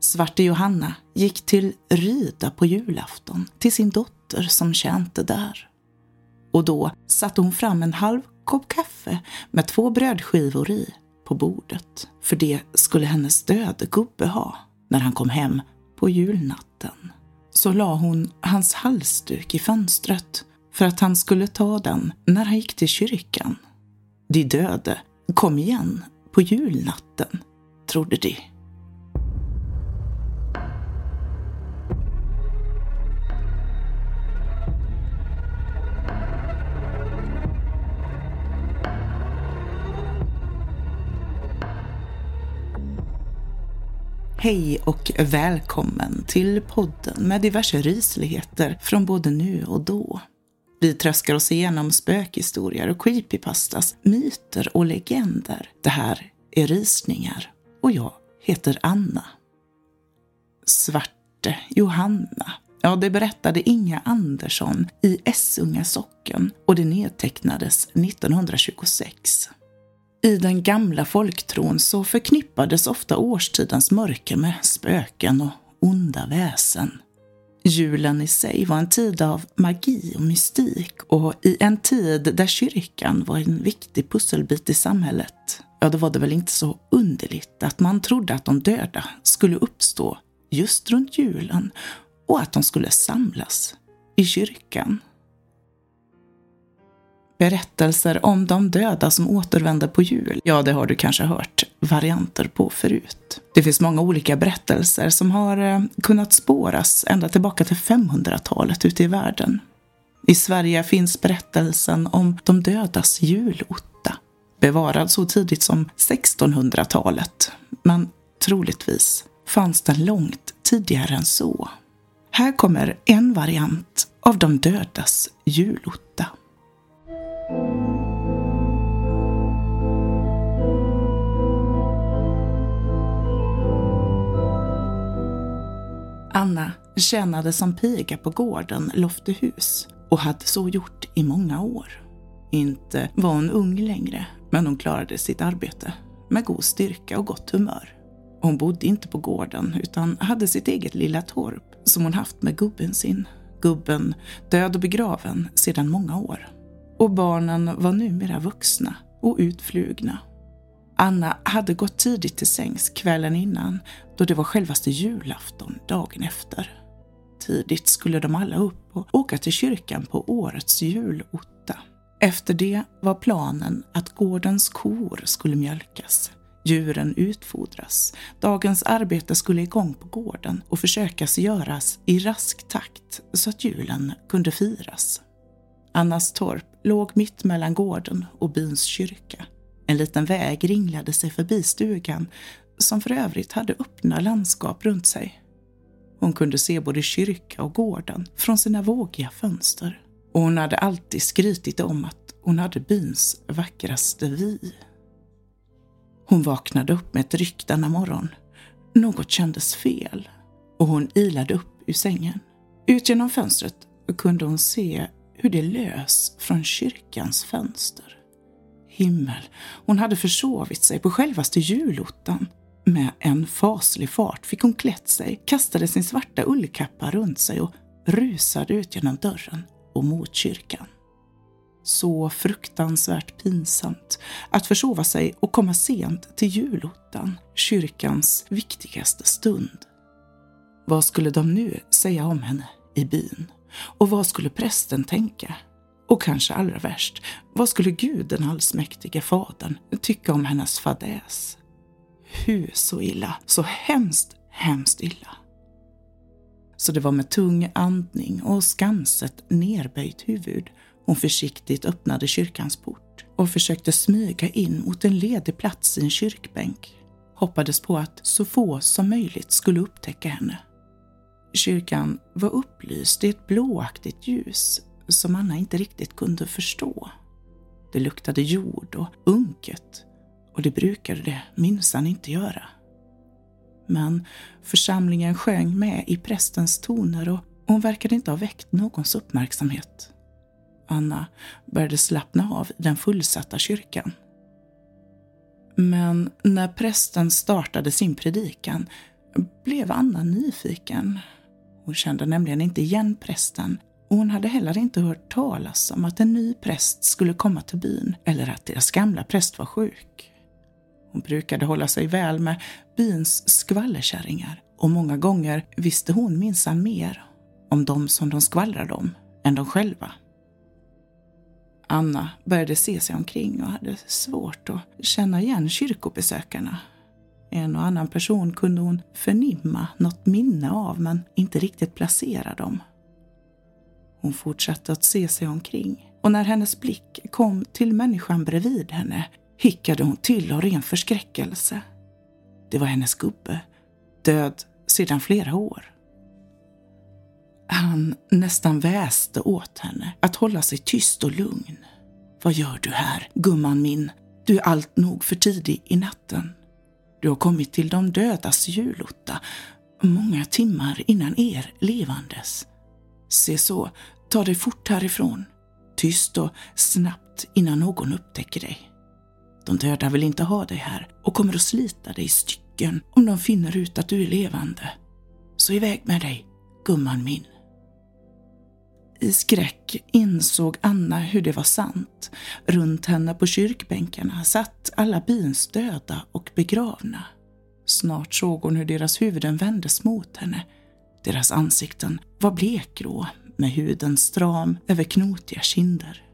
Svarte Johanna gick till Ryda på julafton till sin dotter som tjänte där. Och då satte hon fram en halv kopp kaffe med två brödskivor i på bordet. För det skulle hennes döde gubbe ha när han kom hem på julnatten. Så la hon hans halsduk i fönstret för att han skulle ta den när han gick till kyrkan. De döde kom igen på julnatten, trodde de. Hej och välkommen till podden med diverse rysligheter från både nu och då. Vi tröskar oss igenom spökhistorier och creepypastas, myter och legender. Det här är Rysningar och jag heter Anna. Svarte Johanna. Ja, det berättade Inga Andersson i Essunga socken och det nedtecknades 1926. I den gamla folktron så förknippades ofta årstidens mörker med spöken och onda väsen. Julen i sig var en tid av magi och mystik och i en tid där kyrkan var en viktig pusselbit i samhället, ja då var det väl inte så underligt att man trodde att de döda skulle uppstå just runt julen och att de skulle samlas i kyrkan. Berättelser om de döda som återvänder på jul, ja det har du kanske hört varianter på förut. Det finns många olika berättelser som har eh, kunnat spåras ända tillbaka till 500-talet ute i världen. I Sverige finns berättelsen om de dödas julotta, bevarad så tidigt som 1600-talet, men troligtvis fanns den långt tidigare än så. Här kommer en variant av de dödas julotta. Anna tjänade som piga på gården Loftehus och hade så gjort i många år. Inte var hon ung längre, men hon klarade sitt arbete med god styrka och gott humör. Hon bodde inte på gården utan hade sitt eget lilla torp som hon haft med gubben sin. Gubben död och begraven sedan många år. Och barnen var numera vuxna och utflugna Anna hade gått tidigt till sängs kvällen innan då det var självaste julafton dagen efter. Tidigt skulle de alla upp och åka till kyrkan på årets julotta. Efter det var planen att gårdens kor skulle mjölkas, djuren utfodras, dagens arbete skulle igång på gården och försökas göras i rask takt så att julen kunde firas. Annas torp låg mitt mellan gården och byns kyrka en liten väg ringlade sig förbi stugan som för övrigt hade öppna landskap runt sig. Hon kunde se både kyrka och gården från sina vågiga fönster. Och hon hade alltid skrytit om att hon hade byns vackraste vy. Hon vaknade upp med ett ryck denna morgon. Något kändes fel och hon ilade upp ur sängen. Ut genom fönstret kunde hon se hur det lös från kyrkans fönster himmel. Hon hade försovit sig på självaste julottan. Med en faslig fart fick hon klätt sig, kastade sin svarta ullkappa runt sig och rusade ut genom dörren och mot kyrkan. Så fruktansvärt pinsamt att försova sig och komma sent till julottan, kyrkans viktigaste stund. Vad skulle de nu säga om henne i byn? Och vad skulle prästen tänka? Och kanske allra värst, vad skulle Gud den allsmäktige fadern tycka om hennes fadäs? Hur så illa, så hemskt, hemskt illa. Så det var med tung andning och skamset nerböjt huvud hon försiktigt öppnade kyrkans port och försökte smyga in mot en ledig plats i en kyrkbänk. Hoppades på att så få som möjligt skulle upptäcka henne. Kyrkan var upplyst i ett blåaktigt ljus som Anna inte riktigt kunde förstå. Det luktade jord och unket och det brukade det minsann inte göra. Men församlingen sjöng med i prästens toner och hon verkade inte ha väckt någons uppmärksamhet. Anna började slappna av i den fullsatta kyrkan. Men när prästen startade sin predikan blev Anna nyfiken. Hon kände nämligen inte igen prästen och hon hade heller inte hört talas om att en ny präst skulle komma till byn eller att deras gamla präst var sjuk. Hon brukade hålla sig väl med byns skvallerkärringar och många gånger visste hon minsann mer om dem som de skvallrade om än de själva. Anna började se sig omkring och hade svårt att känna igen kyrkobesökarna. En och annan person kunde hon förnimma något minne av men inte riktigt placera dem. Hon fortsatte att se sig omkring och när hennes blick kom till människan bredvid henne hickade hon till av ren förskräckelse. Det var hennes gubbe, död sedan flera år. Han nästan väste åt henne att hålla sig tyst och lugn. Vad gör du här, gumman min? Du är allt nog för tidig i natten. Du har kommit till de dödas julotta många timmar innan er levandes. Se så, ta dig fort härifrån. Tyst och snabbt innan någon upptäcker dig. De döda vill inte ha dig här och kommer att slita dig i stycken om de finner ut att du är levande. Så iväg med dig, gumman min. I skräck insåg Anna hur det var sant. Runt henne på kyrkbänkarna satt alla byns döda och begravna. Snart såg hon hur deras huvuden vändes mot henne. Deras ansikten var blekgrå med huden stram över knotiga kinder.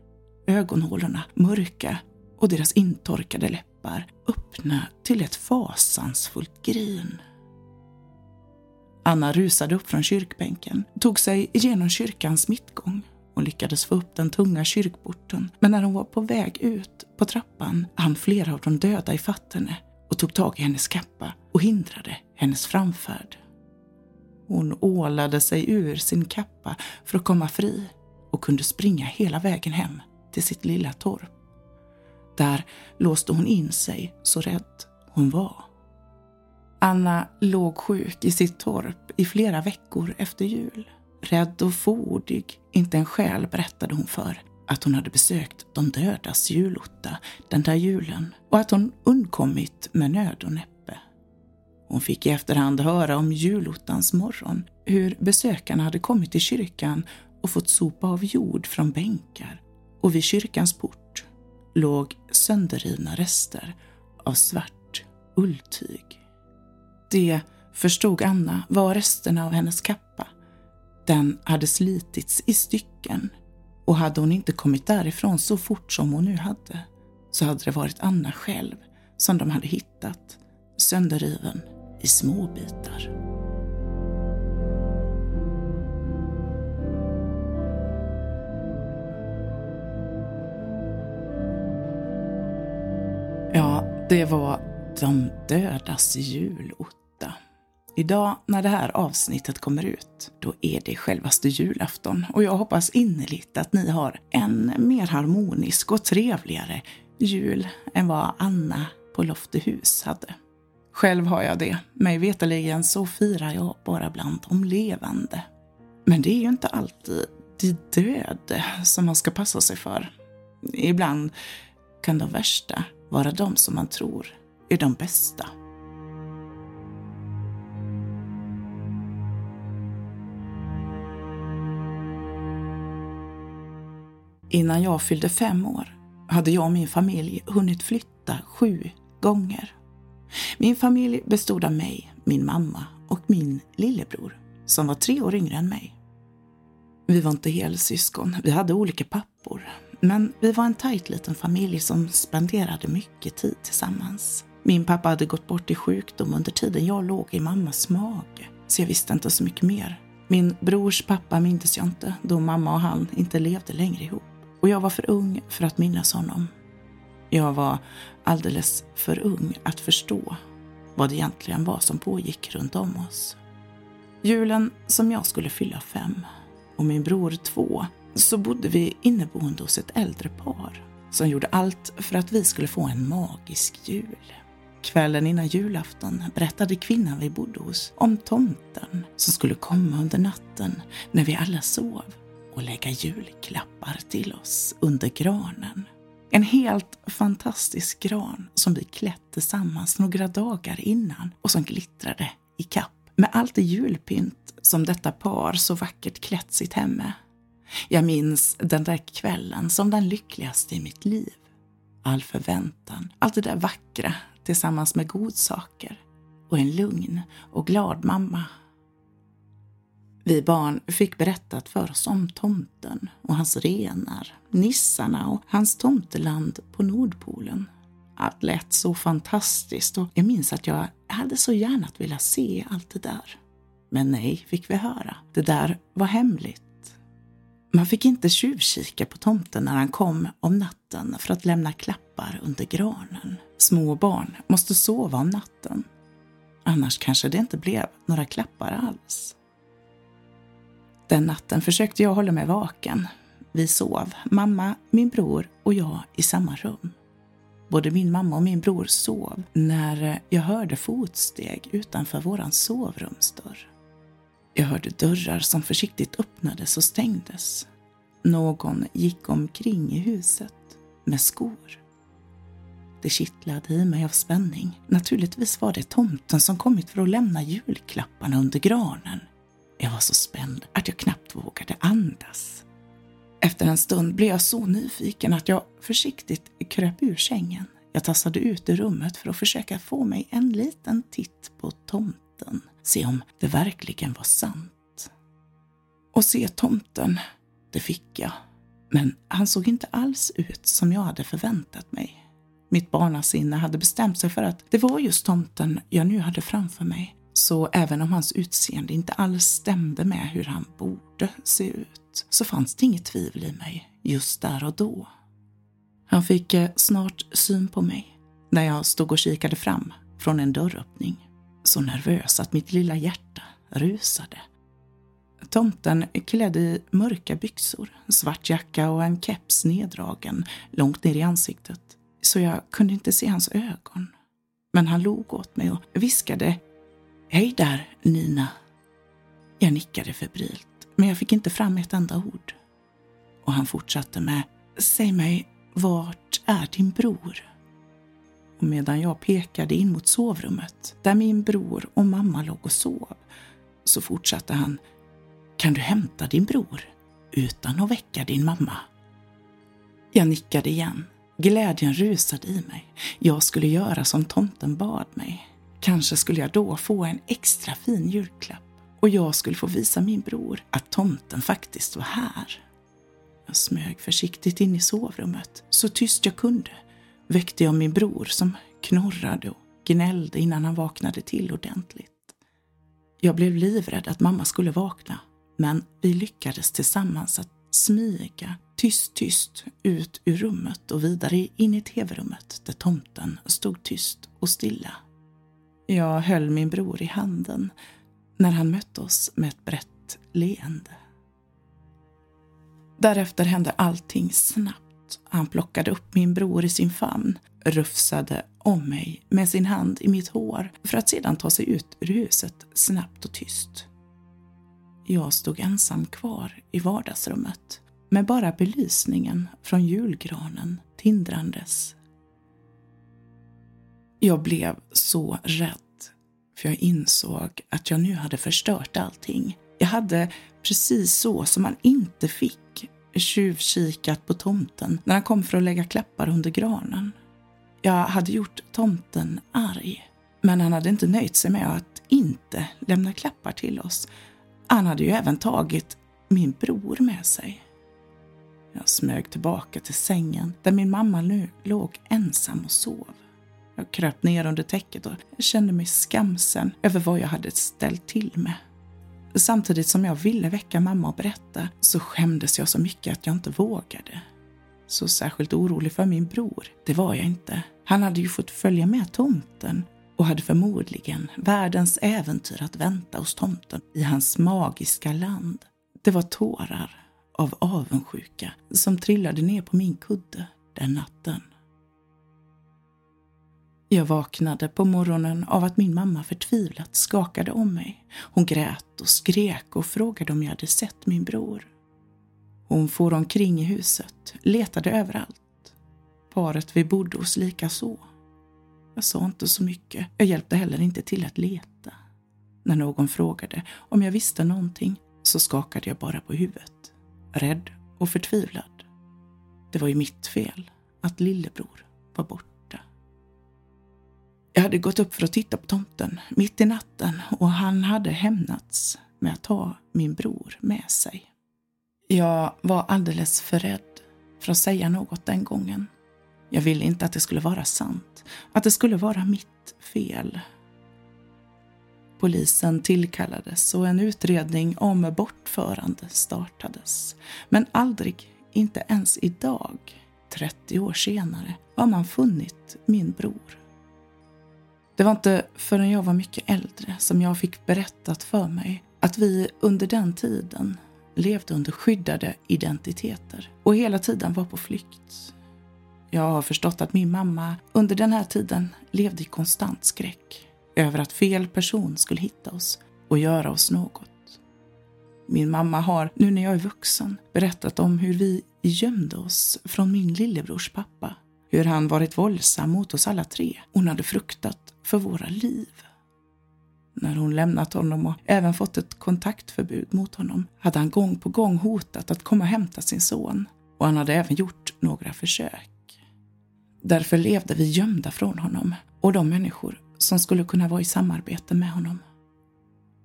Ögonhålorna mörka och deras intorkade läppar öppna till ett fasansfullt grin. Anna rusade upp från kyrkbänken, tog sig igenom kyrkans mittgång och lyckades få upp den tunga kyrkporten. Men när hon var på väg ut på trappan hann flera av de döda i henne och tog tag i hennes kappa och hindrade hennes framfärd. Hon ålade sig ur sin kappa för att komma fri och kunde springa hela vägen hem till sitt lilla torp. Där låste hon in sig så rädd hon var. Anna låg sjuk i sitt torp i flera veckor efter jul. Rädd och fåordig, inte en själ berättade hon för att hon hade besökt de dödas julotta den där julen och att hon undkommit med nöd och näppe. Hon fick i efterhand höra om julottans morgon, hur besökarna hade kommit till kyrkan och fått sopa av jord från bänkar och vid kyrkans port låg sönderrivna rester av svart ulltyg. Det, förstod Anna, var resterna av hennes kappa. Den hade slitits i stycken och hade hon inte kommit därifrån så fort som hon nu hade så hade det varit Anna själv som de hade hittat, sönderriven i små bitar. Ja, det var de dödas julotta. Idag när det här avsnittet kommer ut, då är det självaste julafton och jag hoppas innerligt att ni har en mer harmonisk och trevligare jul än vad Anna på Loftehus hade. Själv har jag det. Mig veterligen så firar jag bara bland de levande. Men det är ju inte alltid de döda som man ska passa sig för. Ibland kan de värsta vara de som man tror är de bästa. Innan jag fyllde fem år hade jag och min familj hunnit flytta sju gånger. Min familj bestod av mig, min mamma och min lillebror som var tre år yngre än mig. Vi var inte helsyskon, vi hade olika pappor. Men vi var en tajt liten familj som spenderade mycket tid tillsammans. Min pappa hade gått bort i sjukdom under tiden jag låg i mammas mage, så jag visste inte så mycket mer. Min brors pappa mindes jag inte, då mamma och han inte levde längre ihop. Och jag var för ung för att minnas honom. Jag var alldeles för ung att förstå vad det egentligen var som pågick runt om oss. Julen som jag skulle fylla fem och min bror två så bodde vi inneboende hos ett äldre par som gjorde allt för att vi skulle få en magisk jul. Kvällen innan julafton berättade kvinnan vi bodde hos om tomten som skulle komma under natten när vi alla sov och lägga julklappar till oss under granen. En helt fantastisk gran som vi klätt tillsammans några dagar innan och som glittrade i kapp med allt det julpynt som detta par så vackert klätt sitt hem med. Jag minns den där kvällen som den lyckligaste i mitt liv. All förväntan, allt det där vackra tillsammans med godsaker och en lugn och glad mamma. Vi barn fick berättat för oss om tomten och hans renar, nissarna och hans tomteland på Nordpolen. Allt lät så fantastiskt och jag minns att jag hade så gärna velat se allt det där. Men nej, fick vi höra. Det där var hemligt. Man fick inte tjuvkika på tomten när han kom om natten för att lämna klappar under granen. Små barn måste sova om natten. Annars kanske det inte blev några klappar alls. Den natten försökte jag hålla mig vaken. Vi sov, mamma, min bror och jag i samma rum. Både min mamma och min bror sov när eh, jag hörde fotsteg utanför våran sovrumsdörr. Jag hörde dörrar som försiktigt öppnades och stängdes. Någon gick omkring i huset med skor. Det kittlade i mig av spänning. Naturligtvis var det tomten som kommit för att lämna julklapparna under granen. Jag var så spänd att jag knappt vågade andas. Efter en stund blev jag så nyfiken att jag försiktigt kröp ur sängen. Jag tassade ut ur rummet för att försöka få mig en liten titt på tomten. Se om det verkligen var sant. Och se tomten, det fick jag. Men han såg inte alls ut som jag hade förväntat mig. Mitt barnasinne hade bestämt sig för att det var just tomten jag nu hade framför mig. Så även om hans utseende inte alls stämde med hur han borde se ut så fanns det inget tvivel i mig just där och då. Han fick eh, snart syn på mig när jag stod och kikade fram från en dörröppning. Så nervös att mitt lilla hjärta rusade. Tomten klädd i mörka byxor, svart jacka och en keps neddragen långt ner i ansiktet. Så jag kunde inte se hans ögon. Men han log åt mig och viskade Hej där, Nina. Jag nickade febrilt, men jag fick inte fram ett enda ord. Och han fortsatte med Säg mig, vart är din bror? Och medan jag pekade in mot sovrummet, där min bror och mamma låg och sov, så fortsatte han Kan du hämta din bror utan att väcka din mamma? Jag nickade igen. Glädjen rusade i mig. Jag skulle göra som tomten bad mig. Kanske skulle jag då få en extra fin julklapp och jag skulle få visa min bror att tomten faktiskt var här. Jag smög försiktigt in i sovrummet, så tyst jag kunde väckte jag min bror som knorrade och gnällde innan han vaknade till ordentligt. Jag blev livrädd att mamma skulle vakna, men vi lyckades tillsammans att smyga tyst, tyst ut ur rummet och vidare in i tv-rummet där tomten stod tyst och stilla. Jag höll min bror i handen när han mötte oss med ett brett leende. Därefter hände allting snabbt. Han plockade upp min bror i sin famn, rufsade om mig med sin hand i mitt hår för att sedan ta sig ut ur huset snabbt och tyst. Jag stod ensam kvar i vardagsrummet med bara belysningen från julgranen tindrandes. Jag blev så rädd för jag insåg att jag nu hade förstört allting. Jag hade precis så som man inte fick tjuvkikat på tomten när han kom för att lägga klappar under granen. Jag hade gjort tomten arg, men han hade inte nöjt sig med att inte lämna klappar till oss. Han hade ju även tagit min bror med sig. Jag smög tillbaka till sängen där min mamma nu låg ensam och sov. Jag kröp ner under täcket och kände mig skamsen över vad jag hade ställt till med. Samtidigt som jag ville väcka mamma och berätta så skämdes jag så mycket att jag inte vågade. Så särskilt orolig för min bror, det var jag inte. Han hade ju fått följa med tomten och hade förmodligen världens äventyr att vänta hos tomten i hans magiska land. Det var tårar av avundsjuka som trillade ner på min kudde den natten. Jag vaknade på morgonen av att min mamma förtvivlat skakade om mig. Hon grät och skrek och frågade om jag hade sett min bror. Hon for omkring i huset, letade överallt. Paret vi bodde hos likaså. Jag sa inte så mycket. Jag hjälpte heller inte till att leta. När någon frågade om jag visste någonting så skakade jag bara på huvudet, rädd och förtvivlad. Det var ju mitt fel att lillebror var borta. Jag hade gått upp för att titta på tomten mitt i natten och han hade hämnats med att ta min bror med sig. Jag var alldeles för rädd för att säga något den gången. Jag ville inte att det skulle vara sant, att det skulle vara mitt fel. Polisen tillkallades och en utredning om bortförande startades. Men aldrig, inte ens idag, 30 år senare, har man funnit min bror. Det var inte förrän jag var mycket äldre som jag fick berättat för mig att vi under den tiden levde under skyddade identiteter och hela tiden var på flykt. Jag har förstått att min mamma under den här tiden levde i konstant skräck över att fel person skulle hitta oss och göra oss något. Min mamma har, nu när jag är vuxen, berättat om hur vi gömde oss från min lillebrors pappa. Hur han varit våldsam mot oss alla tre. Hon hade fruktat för våra liv. När hon lämnat honom och även fått ett kontaktförbud mot honom hade han gång på gång hotat att komma och hämta sin son och han hade även gjort några försök. Därför levde vi gömda från honom och de människor som skulle kunna vara i samarbete med honom.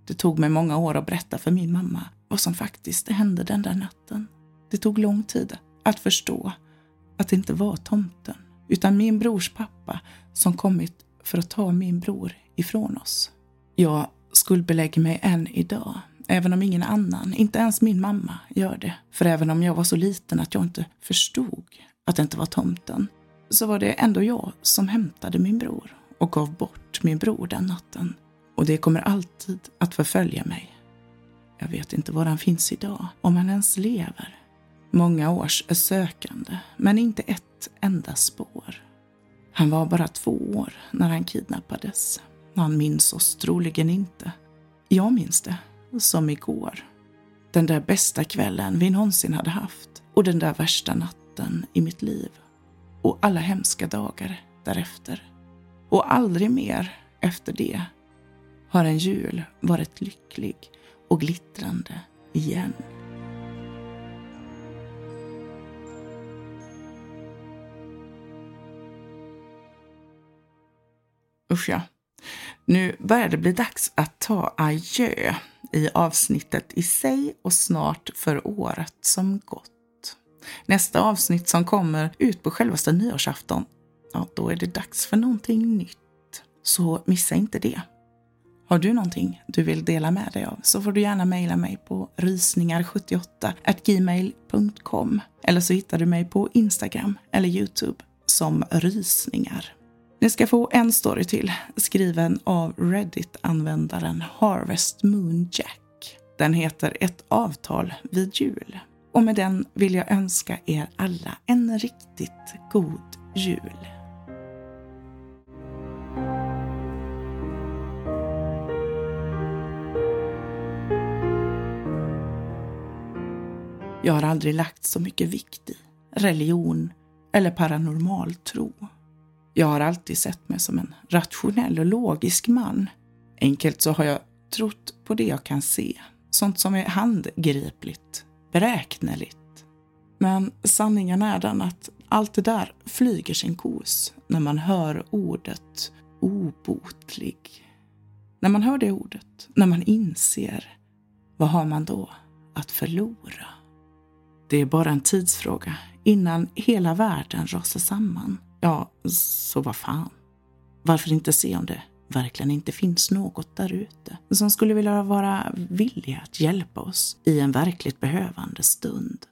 Det tog mig många år att berätta för min mamma vad som faktiskt hände den där natten. Det tog lång tid att förstå att det inte var tomten, utan min brors pappa som kommit för att ta min bror ifrån oss. Jag skuldbelägger mig än idag, även om ingen annan, inte ens min mamma, gör det. För även om jag var så liten att jag inte förstod att det inte var tomten, så var det ändå jag som hämtade min bror och gav bort min bror den natten. Och det kommer alltid att förfölja mig. Jag vet inte var han finns idag, om han ens lever. Många års sökande, men inte ett enda spår. Han var bara två år när han kidnappades. Han minns oss troligen inte. Jag minns det, som igår. Den där bästa kvällen vi någonsin hade haft och den där värsta natten i mitt liv. Och alla hemska dagar därefter. Och aldrig mer efter det har en jul varit lycklig och glittrande igen. Usch ja. Nu börjar det bli dags att ta adjö i avsnittet i sig och snart för året som gått. Nästa avsnitt som kommer ut på självaste nyårsafton, ja, då är det dags för någonting nytt. Så missa inte det. Har du någonting du vill dela med dig av så får du gärna mejla mig på rysningar78 gmail.com eller så hittar du mig på Instagram eller Youtube som rysningar. Ni ska få en story till, skriven av Reddit-användaren Harvest Moon Jack. Den heter Ett avtal vid jul. Och med den vill jag önska er alla en riktigt god jul. Jag har aldrig lagt så mycket vikt i religion eller paranormal tro. Jag har alltid sett mig som en rationell och logisk man. Enkelt så har jag trott på det jag kan se. Sånt som är handgripligt, beräkneligt. Men sanningen är den att allt det där flyger sin kos när man hör ordet obotlig. När man hör det ordet, när man inser, vad har man då att förlora? Det är bara en tidsfråga innan hela världen rasar samman. Ja, så vad fan. Varför inte se om det verkligen inte finns något där ute som skulle vilja vara villiga att hjälpa oss i en verkligt behövande stund.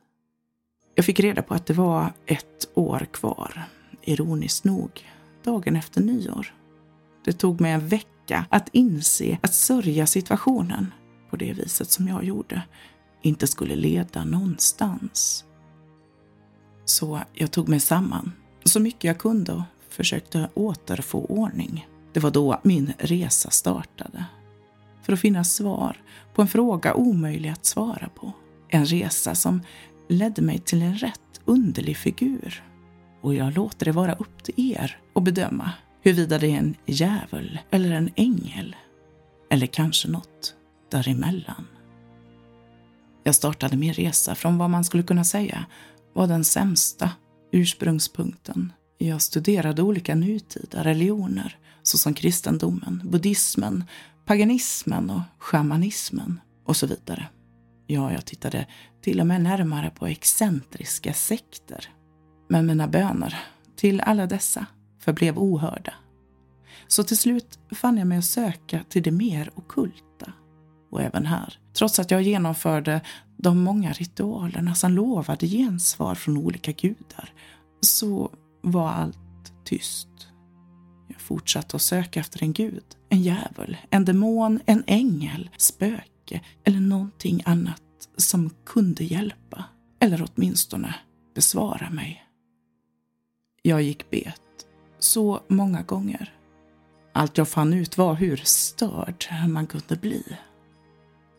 Jag fick reda på att det var ett år kvar, ironiskt nog, dagen efter nyår. Det tog mig en vecka att inse att sörja situationen på det viset som jag gjorde inte skulle leda någonstans. Så jag tog mig samman så mycket jag kunde och försökte återfå ordning. Det var då min resa startade. För att finna svar på en fråga omöjlig att svara på. En resa som ledde mig till en rätt underlig figur. Och jag låter det vara upp till er att bedöma huruvida det är en djävul eller en ängel. Eller kanske något däremellan. Jag startade min resa från vad man skulle kunna säga var den sämsta ursprungspunkten. Jag studerade olika nutida religioner såsom kristendomen, buddhismen, paganismen och shamanismen och så vidare. Ja, jag tittade till och med närmare på excentriska sekter. Men mina böner till alla dessa förblev ohörda. Så till slut fann jag mig att söka till det mer okult och även här, trots att jag genomförde de många ritualerna som lovade gensvar från olika gudar, så var allt tyst. Jag fortsatte att söka efter en gud, en djävul, en demon, en ängel, spöke eller någonting annat som kunde hjälpa. Eller åtminstone besvara mig. Jag gick bet så många gånger. Allt jag fann ut var hur störd man kunde bli.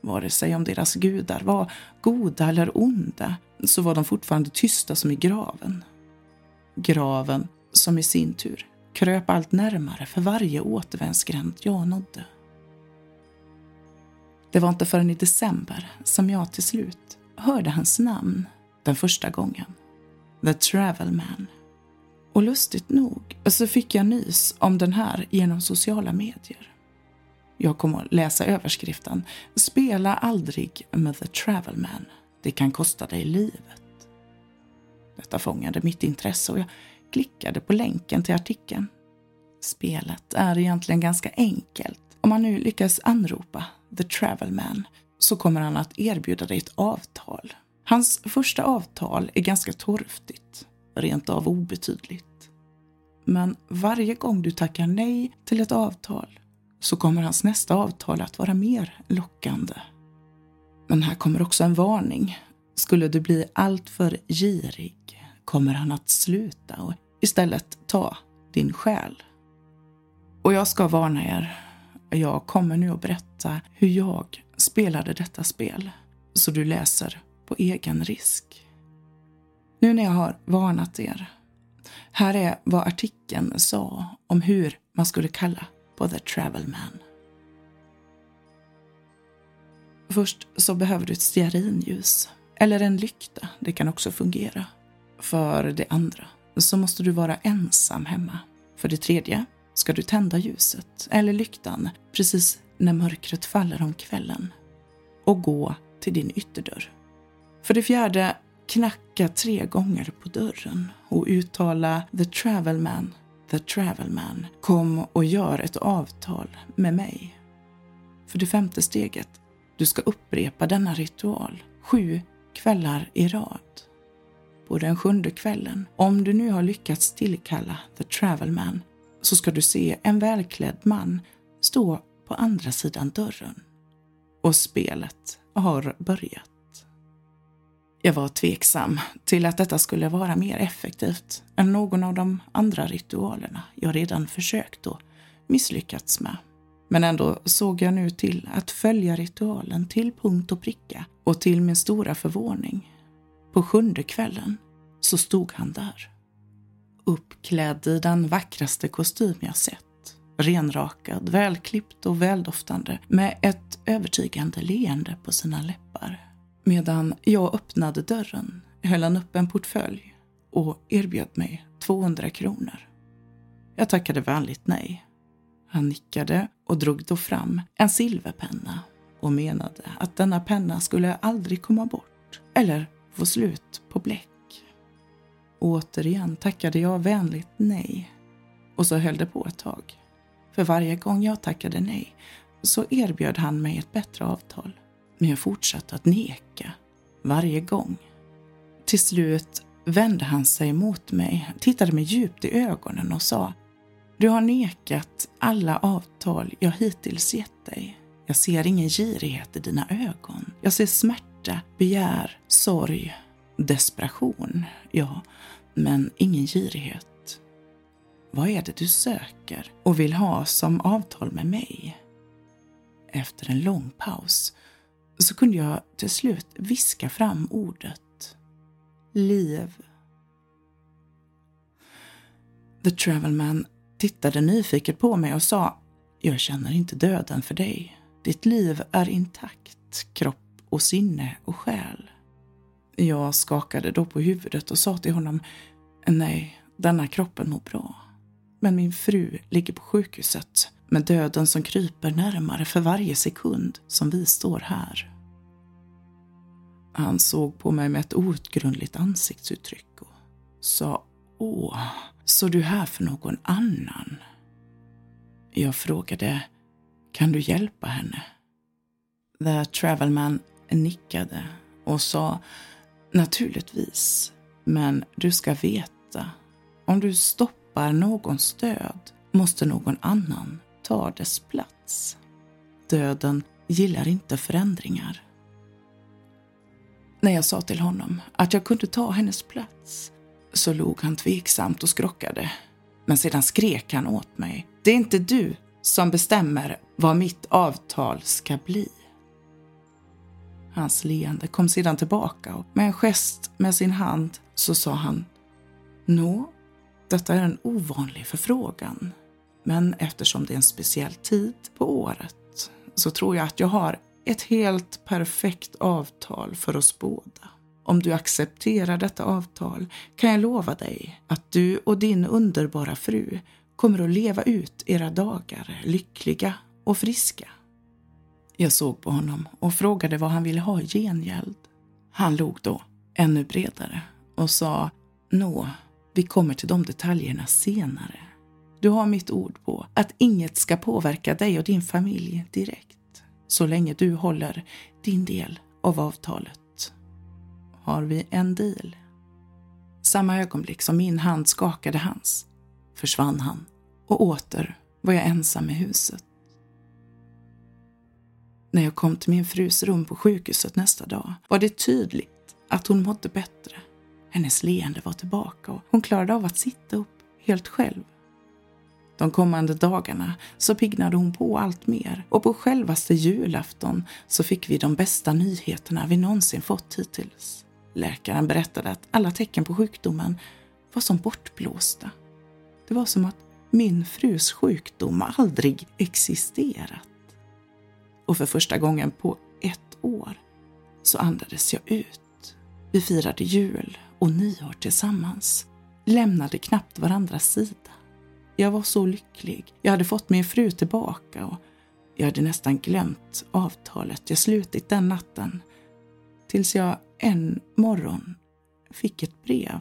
Vare sig om deras gudar var goda eller onda så var de fortfarande tysta som i graven. Graven som i sin tur kröp allt närmare för varje återvändsgränd jag nådde. Det var inte förrän i december som jag till slut hörde hans namn den första gången. The Travel Man. Och lustigt nog så fick jag nys om den här genom sociala medier. Jag kom att läsa överskriften Spela aldrig med The Travelman. Det kan kosta dig livet. Detta fångade mitt intresse och jag klickade på länken till artikeln. Spelet är egentligen ganska enkelt. Om man nu lyckas anropa The Travelman så kommer han att erbjuda dig ett avtal. Hans första avtal är ganska torftigt, rent av obetydligt. Men varje gång du tackar nej till ett avtal så kommer hans nästa avtal att vara mer lockande. Men här kommer också en varning. Skulle du bli alltför girig kommer han att sluta och istället ta din själ. Och jag ska varna er. Jag kommer nu att berätta hur jag spelade detta spel. Så du läser på egen risk. Nu när jag har varnat er. Här är vad artikeln sa om hur man skulle kalla på The Travel Man. Först så behöver du ett stearinljus. Eller en lykta, det kan också fungera. För det andra så måste du vara ensam hemma. För det tredje ska du tända ljuset, eller lyktan, precis när mörkret faller om kvällen. Och gå till din ytterdörr. För det fjärde, knacka tre gånger på dörren och uttala The Travel Man, The Travelman, kom och gör ett avtal med mig. För det femte steget, du ska upprepa denna ritual sju kvällar i rad. På den sjunde kvällen, om du nu har lyckats tillkalla The Travelman så ska du se en välklädd man stå på andra sidan dörren. Och spelet har börjat. Jag var tveksam till att detta skulle vara mer effektivt än någon av de andra ritualerna jag redan försökt och misslyckats med. Men ändå såg jag nu till att följa ritualen till punkt och pricka och till min stora förvåning, på sjunde kvällen, så stod han där. Uppklädd i den vackraste kostym jag sett. Renrakad, välklippt och väldoftande med ett övertygande leende på sina läppar. Medan jag öppnade dörren höll han upp en portfölj och erbjöd mig 200 kronor. Jag tackade vänligt nej. Han nickade och drog då fram en silverpenna och menade att denna penna skulle aldrig komma bort eller få slut på bläck. Återigen tackade jag vänligt nej och så höll det på ett tag. För varje gång jag tackade nej så erbjöd han mig ett bättre avtal. Men jag fortsatte att neka varje gång. Till slut vände han sig mot mig, tittade mig djupt i ögonen och sa Du har nekat alla avtal jag hittills gett dig. Jag ser ingen girighet i dina ögon. Jag ser smärta, begär, sorg, desperation. Ja, men ingen girighet. Vad är det du söker och vill ha som avtal med mig? Efter en lång paus så kunde jag till slut viska fram ordet liv. The Travelman tittade nyfiket på mig och sa Jag känner inte döden för dig. Ditt liv är intakt, kropp och sinne och själ. Jag skakade då på huvudet och sa till honom, nej, denna kroppen mår bra. Men min fru ligger på sjukhuset med döden som kryper närmare för varje sekund som vi står här. Han såg på mig med ett outgrundligt ansiktsuttryck och sa Åh, så du är här för någon annan? Jag frågade Kan du hjälpa henne? The Travelman nickade och sa Naturligtvis, men du ska veta om du stoppar någons död måste någon annan ta dess plats. Döden gillar inte förändringar. När jag sa till honom att jag kunde ta hennes plats så log han tveksamt och skrockade. Men sedan skrek han åt mig. Det är inte du som bestämmer vad mitt avtal ska bli. Hans leende kom sedan tillbaka och med en gest med sin hand så sa han Nå, detta är en ovanlig förfrågan. Men eftersom det är en speciell tid på året så tror jag att jag har ett helt perfekt avtal för oss båda. Om du accepterar detta avtal kan jag lova dig att du och din underbara fru kommer att leva ut era dagar lyckliga och friska. Jag såg på honom och frågade vad han ville ha i gengäld. Han log då, ännu bredare, och sa Nå, vi kommer till de detaljerna senare. Du har mitt ord på att inget ska påverka dig och din familj direkt, så länge du håller din del av avtalet. Har vi en deal? Samma ögonblick som min hand skakade hans försvann han och åter var jag ensam i huset. När jag kom till min frus rum på sjukhuset nästa dag var det tydligt att hon mådde bättre. Hennes leende var tillbaka och hon klarade av att sitta upp helt själv. De kommande dagarna så piggnade hon på allt mer och på självaste julafton så fick vi de bästa nyheterna vi någonsin fått hittills. Läkaren berättade att alla tecken på sjukdomen var som bortblåsta. Det var som att min frus sjukdom aldrig existerat. Och för första gången på ett år så andades jag ut. Vi firade jul och nyår tillsammans, lämnade knappt varandras sida. Jag var så lycklig. Jag hade fått min fru tillbaka och jag hade nästan glömt avtalet jag slutit den natten. Tills jag en morgon fick ett brev.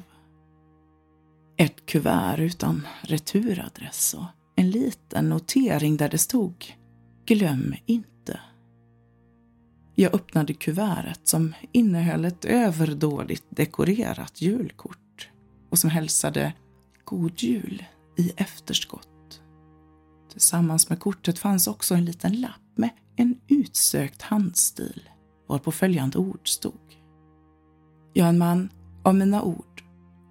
Ett kuvert utan returadress och en liten notering där det stod Glöm inte. Jag öppnade kuvertet som innehöll ett överdådigt dekorerat julkort och som hälsade God Jul i efterskott. Tillsammans med kortet fanns också en liten lapp med en utsökt handstil varpå följande ord stod. Jag är en man av mina ord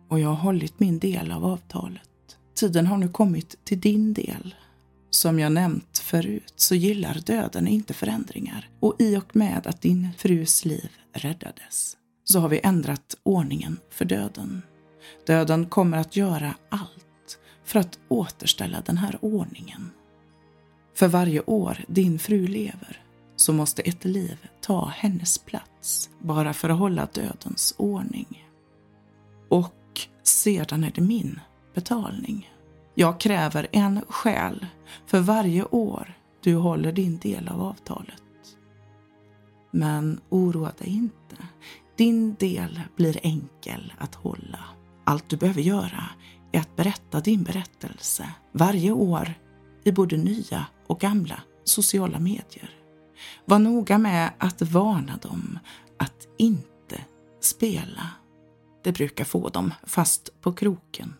och jag har hållit min del av avtalet. Tiden har nu kommit till din del. Som jag nämnt förut så gillar döden inte förändringar och i och med att din frus liv räddades så har vi ändrat ordningen för döden. Döden kommer att göra allt för att återställa den här ordningen. För varje år din fru lever så måste ett liv ta hennes plats bara för att hålla dödens ordning. Och sedan är det min betalning. Jag kräver en själ för varje år du håller din del av avtalet. Men oroa dig inte. Din del blir enkel att hålla. Allt du behöver göra är att berätta din berättelse varje år i både nya och gamla sociala medier. Var noga med att varna dem att inte spela. Det brukar få dem fast på kroken.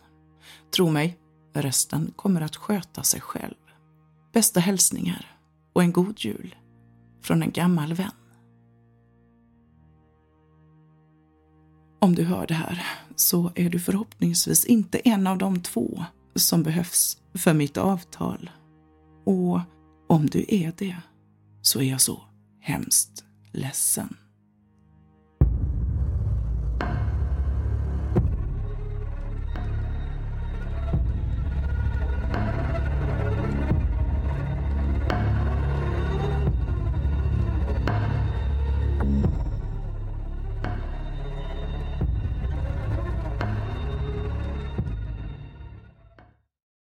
Tro mig, resten kommer att sköta sig själv. Bästa hälsningar och en god jul från en gammal vän. Om du hör det här så är du förhoppningsvis inte en av de två som behövs för mitt avtal. Och om du är det så är jag så hemskt ledsen.